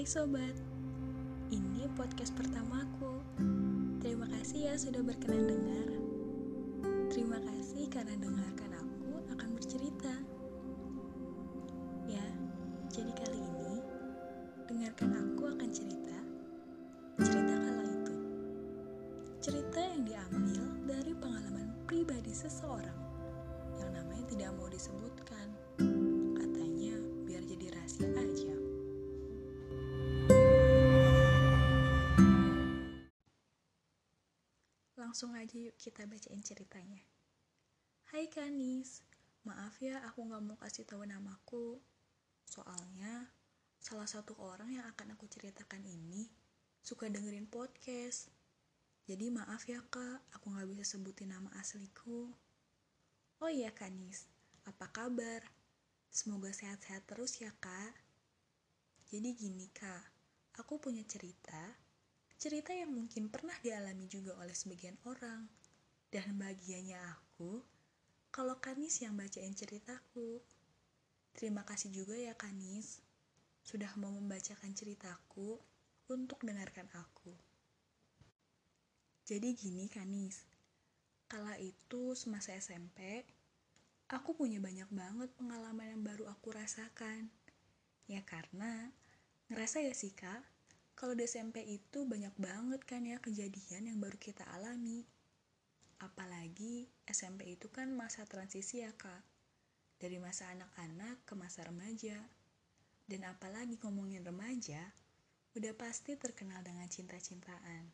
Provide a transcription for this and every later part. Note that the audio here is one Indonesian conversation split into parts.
Hai sobat, ini podcast pertamaku. Terima kasih ya sudah berkenan dengar. Terima kasih karena dengarkan aku akan bercerita. Ya, jadi kali ini dengarkan aku akan cerita. Cerita kala itu. Cerita yang diambil dari pengalaman pribadi seseorang yang namanya tidak mau disebutkan. Langsung aja yuk kita bacain ceritanya. Hai Kanis, maaf ya aku gak mau kasih tahu namaku. Soalnya salah satu orang yang akan aku ceritakan ini suka dengerin podcast. Jadi maaf ya kak, aku gak bisa sebutin nama asliku. Oh iya Kanis, apa kabar? Semoga sehat-sehat terus ya kak. Jadi gini kak, aku punya cerita cerita yang mungkin pernah dialami juga oleh sebagian orang. Dan bahagianya aku, kalau Kanis yang bacain ceritaku. Terima kasih juga ya Kanis, sudah mau membacakan ceritaku untuk dengarkan aku. Jadi gini Kanis, kala itu semasa SMP, aku punya banyak banget pengalaman yang baru aku rasakan. Ya karena, ngerasa ya sih kak, kalau di SMP itu banyak banget kan ya kejadian yang baru kita alami. Apalagi SMP itu kan masa transisi ya kak. Dari masa anak-anak ke masa remaja. Dan apalagi ngomongin remaja, udah pasti terkenal dengan cinta-cintaan.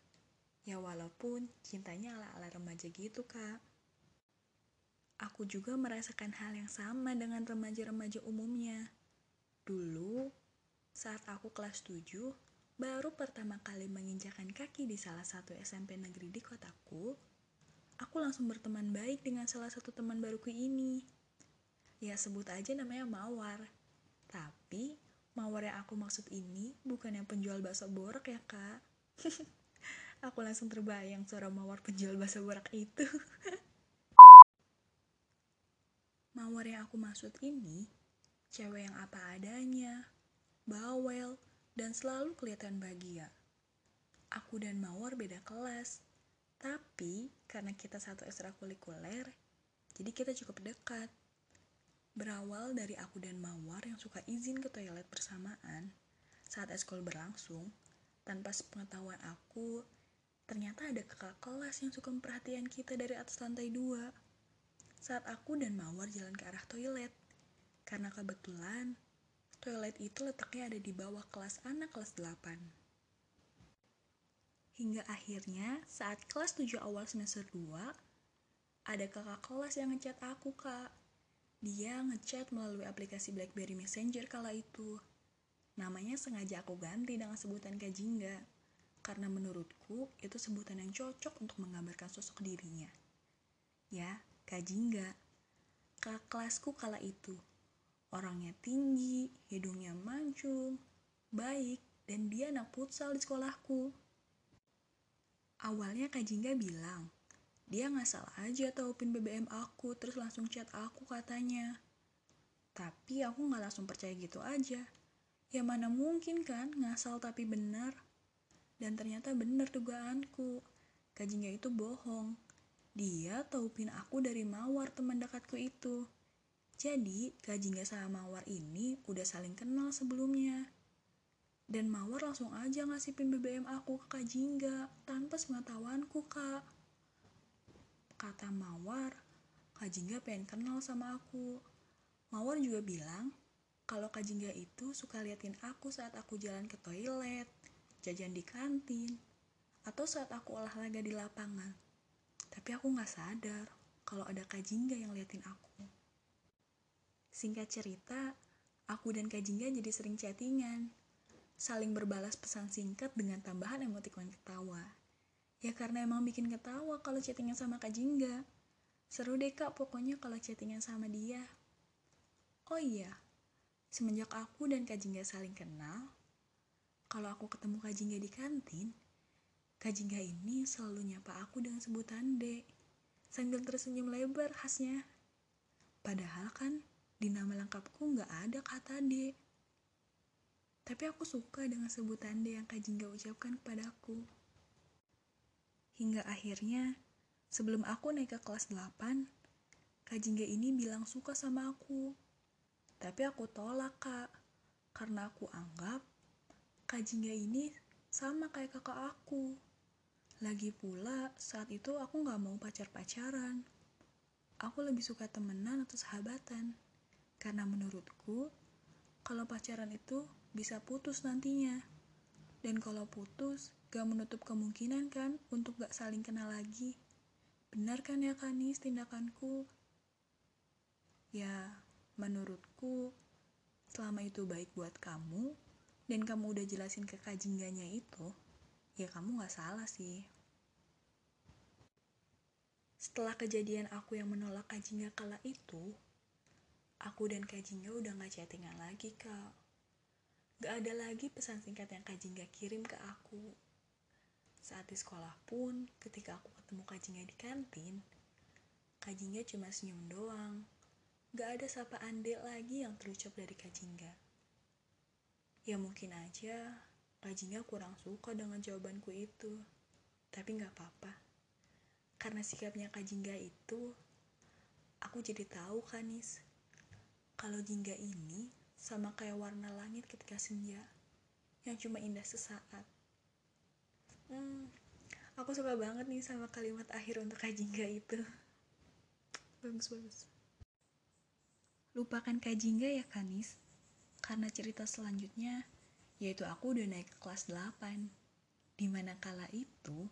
Ya walaupun cintanya ala-ala remaja gitu kak. Aku juga merasakan hal yang sama dengan remaja-remaja umumnya. Dulu, saat aku kelas 7, baru pertama kali menginjakan kaki di salah satu SMP negeri di kotaku, aku langsung berteman baik dengan salah satu teman baruku ini. Ya sebut aja namanya Mawar. Tapi Mawar yang aku maksud ini bukan yang penjual bakso borak ya kak. aku langsung terbayang suara Mawar penjual bakso borak itu. Mawar yang aku maksud ini, cewek yang apa adanya, bawel, dan selalu kelihatan bahagia. Aku dan Mawar beda kelas, tapi karena kita satu ekstrakurikuler, jadi kita cukup dekat. Berawal dari aku dan Mawar yang suka izin ke toilet bersamaan saat eskul berlangsung, tanpa sepengetahuan aku, ternyata ada kakak kelas yang suka perhatian kita dari atas lantai dua. Saat aku dan Mawar jalan ke arah toilet, karena kebetulan Toilet itu letaknya ada di bawah kelas anak kelas 8. Hingga akhirnya saat kelas 7 awal semester 2, ada kakak kelas yang ngechat aku, Kak. Dia ngechat melalui aplikasi BlackBerry Messenger kala itu. Namanya sengaja aku ganti dengan sebutan Kak Jingga, karena menurutku itu sebutan yang cocok untuk menggambarkan sosok dirinya. Ya, Kak Jingga. Kakak kelasku kala itu. Orangnya tinggi, hidungnya mancung, baik, dan dia anak futsal di sekolahku. Awalnya Kak Jingga bilang, dia nggak salah aja tahu pin BBM aku, terus langsung chat aku katanya. Tapi aku nggak langsung percaya gitu aja. Ya mana mungkin kan ngasal tapi benar. Dan ternyata benar dugaanku. Kak Jingga itu bohong. Dia tahu pin aku dari Mawar teman dekatku itu. Jadi, Kak Jingga sama Mawar ini udah saling kenal sebelumnya. Dan Mawar langsung aja ngasih pin BBM aku ke Kak Jingga tanpa sepengetahuanku, Kak. Kata Mawar, Kak Jingga pengen kenal sama aku. Mawar juga bilang, kalau Kak Jingga itu suka liatin aku saat aku jalan ke toilet, jajan di kantin, atau saat aku olahraga di lapangan. Tapi aku gak sadar kalau ada Kak Jingga yang liatin aku. Singkat cerita, aku dan Kak Jingga jadi sering chattingan. Saling berbalas pesan singkat dengan tambahan emotikon ketawa. Ya karena emang bikin ketawa kalau chattingan sama Kak Jingga. Seru deh kak pokoknya kalau chattingan sama dia. Oh iya, semenjak aku dan Kak Jingga saling kenal, kalau aku ketemu Kak Jingga di kantin, Kak Jingga ini selalu nyapa aku dengan sebutan Dek, sambil tersenyum lebar khasnya. Padahal kan di nama lengkapku nggak ada kata D. Tapi aku suka dengan sebutan yang Kak Jingga ucapkan kepadaku. Hingga akhirnya, sebelum aku naik ke kelas 8, Kak Jingga ini bilang suka sama aku. Tapi aku tolak, Kak. Karena aku anggap Kak Jingga ini sama kayak kakak aku. Lagi pula, saat itu aku gak mau pacar-pacaran. Aku lebih suka temenan atau sahabatan. Karena menurutku, kalau pacaran itu bisa putus nantinya. Dan kalau putus, gak menutup kemungkinan kan untuk gak saling kenal lagi. Benar kan ya Kanis tindakanku? Ya, menurutku, selama itu baik buat kamu, dan kamu udah jelasin ke kajingganya itu, ya kamu gak salah sih. Setelah kejadian aku yang menolak kajingga kala itu, aku dan kajingga udah gak chattingan lagi, Kak. Gak ada lagi pesan singkat yang Kak Jingga kirim ke aku. Saat di sekolah pun, ketika aku ketemu Kak di kantin, Kak Jingga cuma senyum doang. Gak ada sapaan dek lagi yang terucap dari Kak Jingga. Ya mungkin aja Kak kurang suka dengan jawabanku itu. Tapi gak apa-apa. Karena sikapnya Kak Jingga itu, aku jadi tahu Kanis. Kalau Jingga ini sama kayak warna langit ketika senja yang cuma indah sesaat. Hmm, aku suka banget nih sama kalimat akhir untuk Kajingga itu. Bagus bagus. Lupakan Kajingga ya Kanis, karena cerita selanjutnya yaitu aku udah naik ke kelas 8. Di mana kala itu,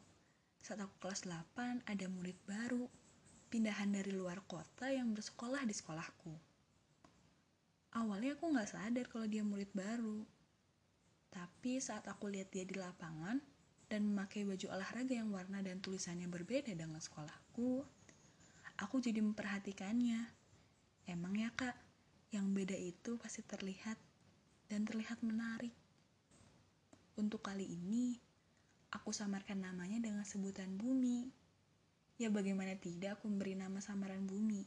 saat aku kelas 8 ada murid baru, pindahan dari luar kota yang bersekolah di sekolahku. Awalnya aku nggak sadar kalau dia murid baru. Tapi saat aku lihat dia di lapangan dan memakai baju olahraga yang warna dan tulisannya berbeda dengan sekolahku, aku jadi memperhatikannya. Emang ya kak, yang beda itu pasti terlihat dan terlihat menarik. Untuk kali ini, aku samarkan namanya dengan sebutan Bumi. Ya bagaimana tidak aku memberi nama samaran Bumi.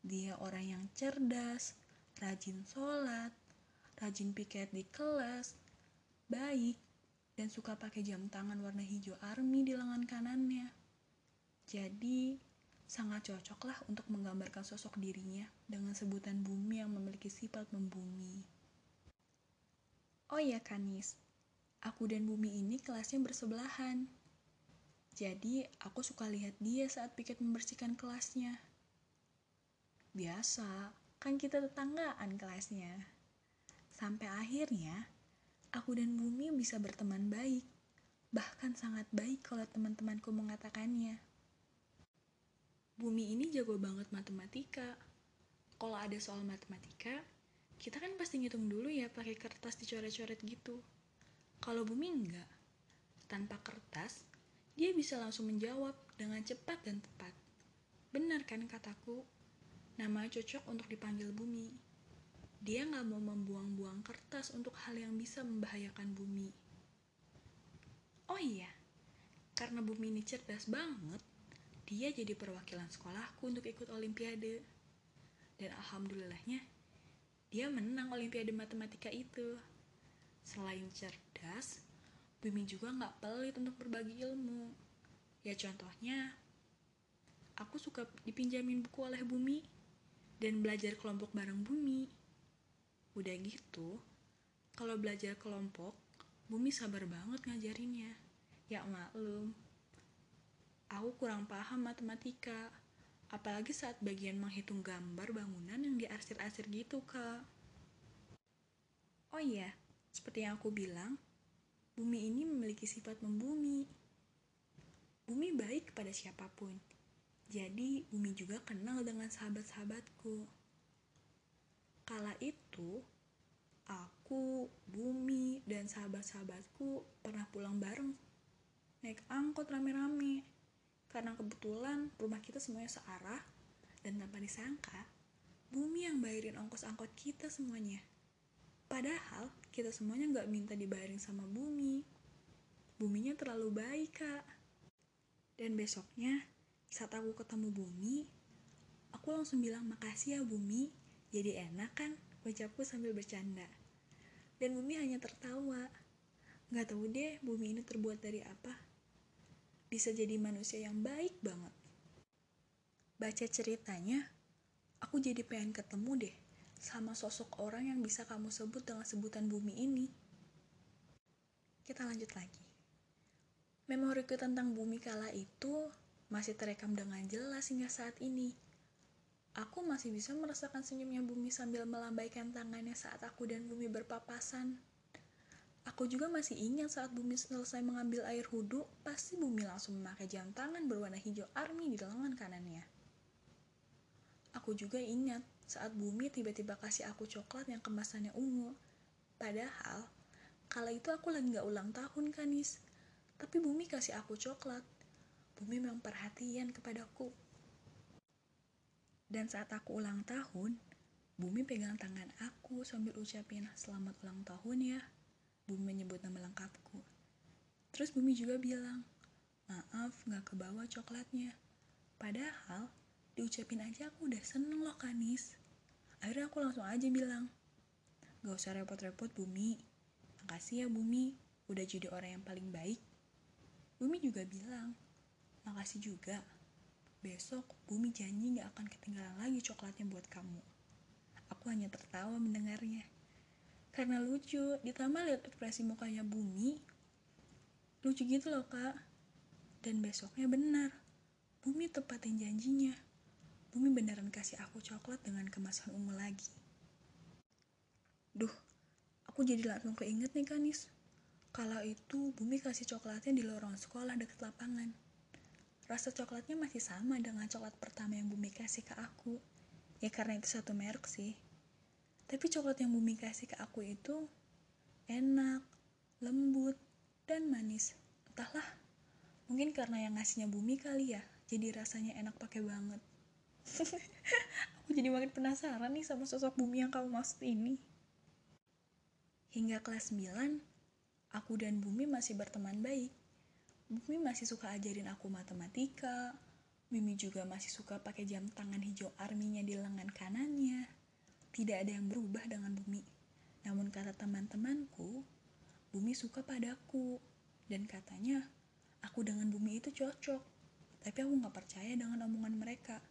Dia orang yang cerdas, rajin sholat, rajin piket di kelas, baik, dan suka pakai jam tangan warna hijau army di lengan kanannya. Jadi, sangat cocoklah untuk menggambarkan sosok dirinya dengan sebutan bumi yang memiliki sifat membumi. Oh ya Kanis, aku dan bumi ini kelasnya bersebelahan. Jadi, aku suka lihat dia saat piket membersihkan kelasnya. Biasa, kan kita tetanggaan kelasnya. Sampai akhirnya, aku dan Bumi bisa berteman baik. Bahkan sangat baik kalau teman-temanku mengatakannya. Bumi ini jago banget matematika. Kalau ada soal matematika, kita kan pasti ngitung dulu ya pakai kertas dicoret-coret gitu. Kalau Bumi enggak. Tanpa kertas, dia bisa langsung menjawab dengan cepat dan tepat. Benar kan kataku? Nama cocok untuk dipanggil bumi. Dia nggak mau membuang-buang kertas untuk hal yang bisa membahayakan bumi. Oh iya, karena bumi ini cerdas banget, dia jadi perwakilan sekolahku untuk ikut olimpiade. Dan alhamdulillahnya, dia menang olimpiade matematika itu. Selain cerdas, Bumi juga nggak pelit untuk berbagi ilmu. Ya contohnya, aku suka dipinjamin buku oleh Bumi dan belajar kelompok bareng Bumi. Udah gitu, kalau belajar kelompok, Bumi sabar banget ngajarinnya. Ya maklum, aku kurang paham matematika, apalagi saat bagian menghitung gambar bangunan yang diarsir-arsir gitu, Kak. Oh iya, seperti yang aku bilang, bumi ini memiliki sifat membumi. Bumi baik kepada siapa pun, jadi Bumi juga kenal dengan sahabat-sahabatku. Kala itu, aku, Bumi, dan sahabat-sahabatku pernah pulang bareng. Naik angkot rame-rame. Karena kebetulan rumah kita semuanya searah, dan tanpa disangka, Bumi yang bayarin ongkos angkot kita semuanya. Padahal kita semuanya nggak minta dibayarin sama Bumi. Buminya terlalu baik, Kak. Dan besoknya, saat aku ketemu Bumi, aku langsung bilang makasih ya Bumi, jadi enak kan ucapku sambil bercanda. Dan bumi hanya tertawa. Gak tahu deh bumi ini terbuat dari apa. Bisa jadi manusia yang baik banget. Baca ceritanya, aku jadi pengen ketemu deh sama sosok orang yang bisa kamu sebut dengan sebutan bumi ini. Kita lanjut lagi. Memoriku tentang bumi kala itu masih terekam dengan jelas hingga saat ini. Aku masih bisa merasakan senyumnya bumi sambil melambaikan tangannya saat aku dan bumi berpapasan. Aku juga masih ingat saat bumi selesai mengambil air wudhu, pasti bumi langsung memakai jam tangan berwarna hijau army di lengan kanannya. Aku juga ingat saat bumi tiba-tiba kasih aku coklat yang kemasannya ungu. Padahal, kala itu aku lagi gak ulang tahun kanis. Tapi bumi kasih aku coklat. Bumi memang perhatian kepadaku. Dan saat aku ulang tahun, bumi pegang tangan aku sambil ucapin selamat ulang tahun ya. Bumi menyebut nama lengkapku. Terus Bumi juga bilang, maaf gak kebawa coklatnya. Padahal diucapin aja aku udah seneng loh Kanis. Akhirnya aku langsung aja bilang, gak usah repot-repot Bumi. Makasih ya Bumi, udah jadi orang yang paling baik. Bumi juga bilang, makasih juga. Besok Bumi janji gak akan ketinggalan lagi coklatnya buat kamu. Aku hanya tertawa mendengarnya. Karena lucu ditambah lihat ekspresi mukanya bumi. Lucu gitu loh kak. Dan besoknya benar. Bumi tepatin janjinya. Bumi beneran kasih aku coklat dengan kemasan ungu lagi. Duh aku jadi langsung keinget nih kanis. Kalau itu bumi kasih coklatnya di lorong sekolah dekat lapangan rasa coklatnya masih sama dengan coklat pertama yang bumi kasih ke aku ya karena itu satu merek sih tapi coklat yang bumi kasih ke aku itu enak, lembut, dan manis. Entahlah, mungkin karena yang ngasihnya bumi kali ya, jadi rasanya enak pakai banget. aku jadi makin penasaran nih sama sosok bumi yang kamu maksud ini. Hingga kelas 9, aku dan bumi masih berteman baik. Bumi masih suka ajarin aku matematika, Mimi juga masih suka pakai jam tangan hijau arminya di lengan kanannya. Tidak ada yang berubah dengan bumi. Namun kata teman-temanku, bumi suka padaku. Dan katanya, aku dengan bumi itu cocok. Tapi aku gak percaya dengan omongan mereka.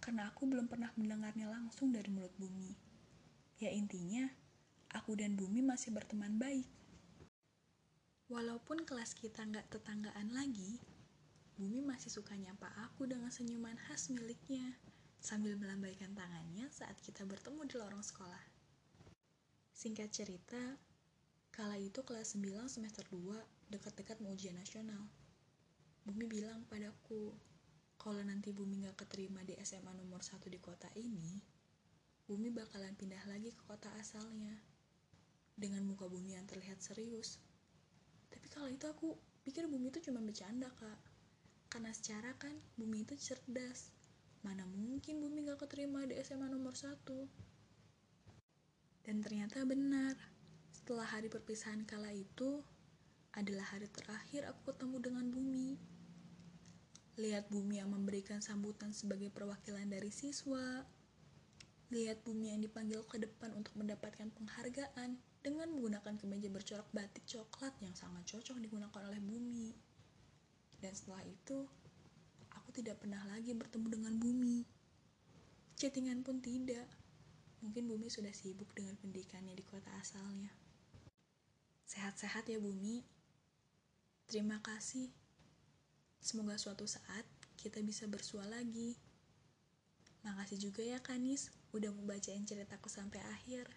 Karena aku belum pernah mendengarnya langsung dari mulut bumi. Ya intinya, aku dan bumi masih berteman baik. Walaupun kelas kita nggak tetanggaan lagi, Bumi masih suka nyapa aku dengan senyuman khas miliknya sambil melambaikan tangannya saat kita bertemu di lorong sekolah. Singkat cerita, kala itu kelas 9 semester 2 dekat-dekat mau ujian nasional. Bumi bilang padaku, kalau nanti Bumi gak keterima di SMA nomor 1 di kota ini, Bumi bakalan pindah lagi ke kota asalnya. Dengan muka Bumi yang terlihat serius. Tapi kala itu aku pikir Bumi itu cuma bercanda, Kak. Karena secara kan Bumi itu cerdas, Mana mungkin Bumi gak keterima di SMA nomor satu? Dan ternyata benar, setelah hari perpisahan kala itu, adalah hari terakhir aku ketemu dengan Bumi. Lihat Bumi yang memberikan sambutan sebagai perwakilan dari siswa. Lihat Bumi yang dipanggil ke depan untuk mendapatkan penghargaan dengan menggunakan kemeja bercorak batik coklat yang sangat cocok digunakan oleh Bumi. Dan setelah itu, tidak pernah lagi bertemu dengan bumi. Chattingan pun tidak. Mungkin bumi sudah sibuk dengan pendidikannya di kota asalnya. Sehat-sehat ya bumi. Terima kasih. Semoga suatu saat kita bisa bersua lagi. Makasih juga ya Kanis udah membacain ceritaku sampai akhir.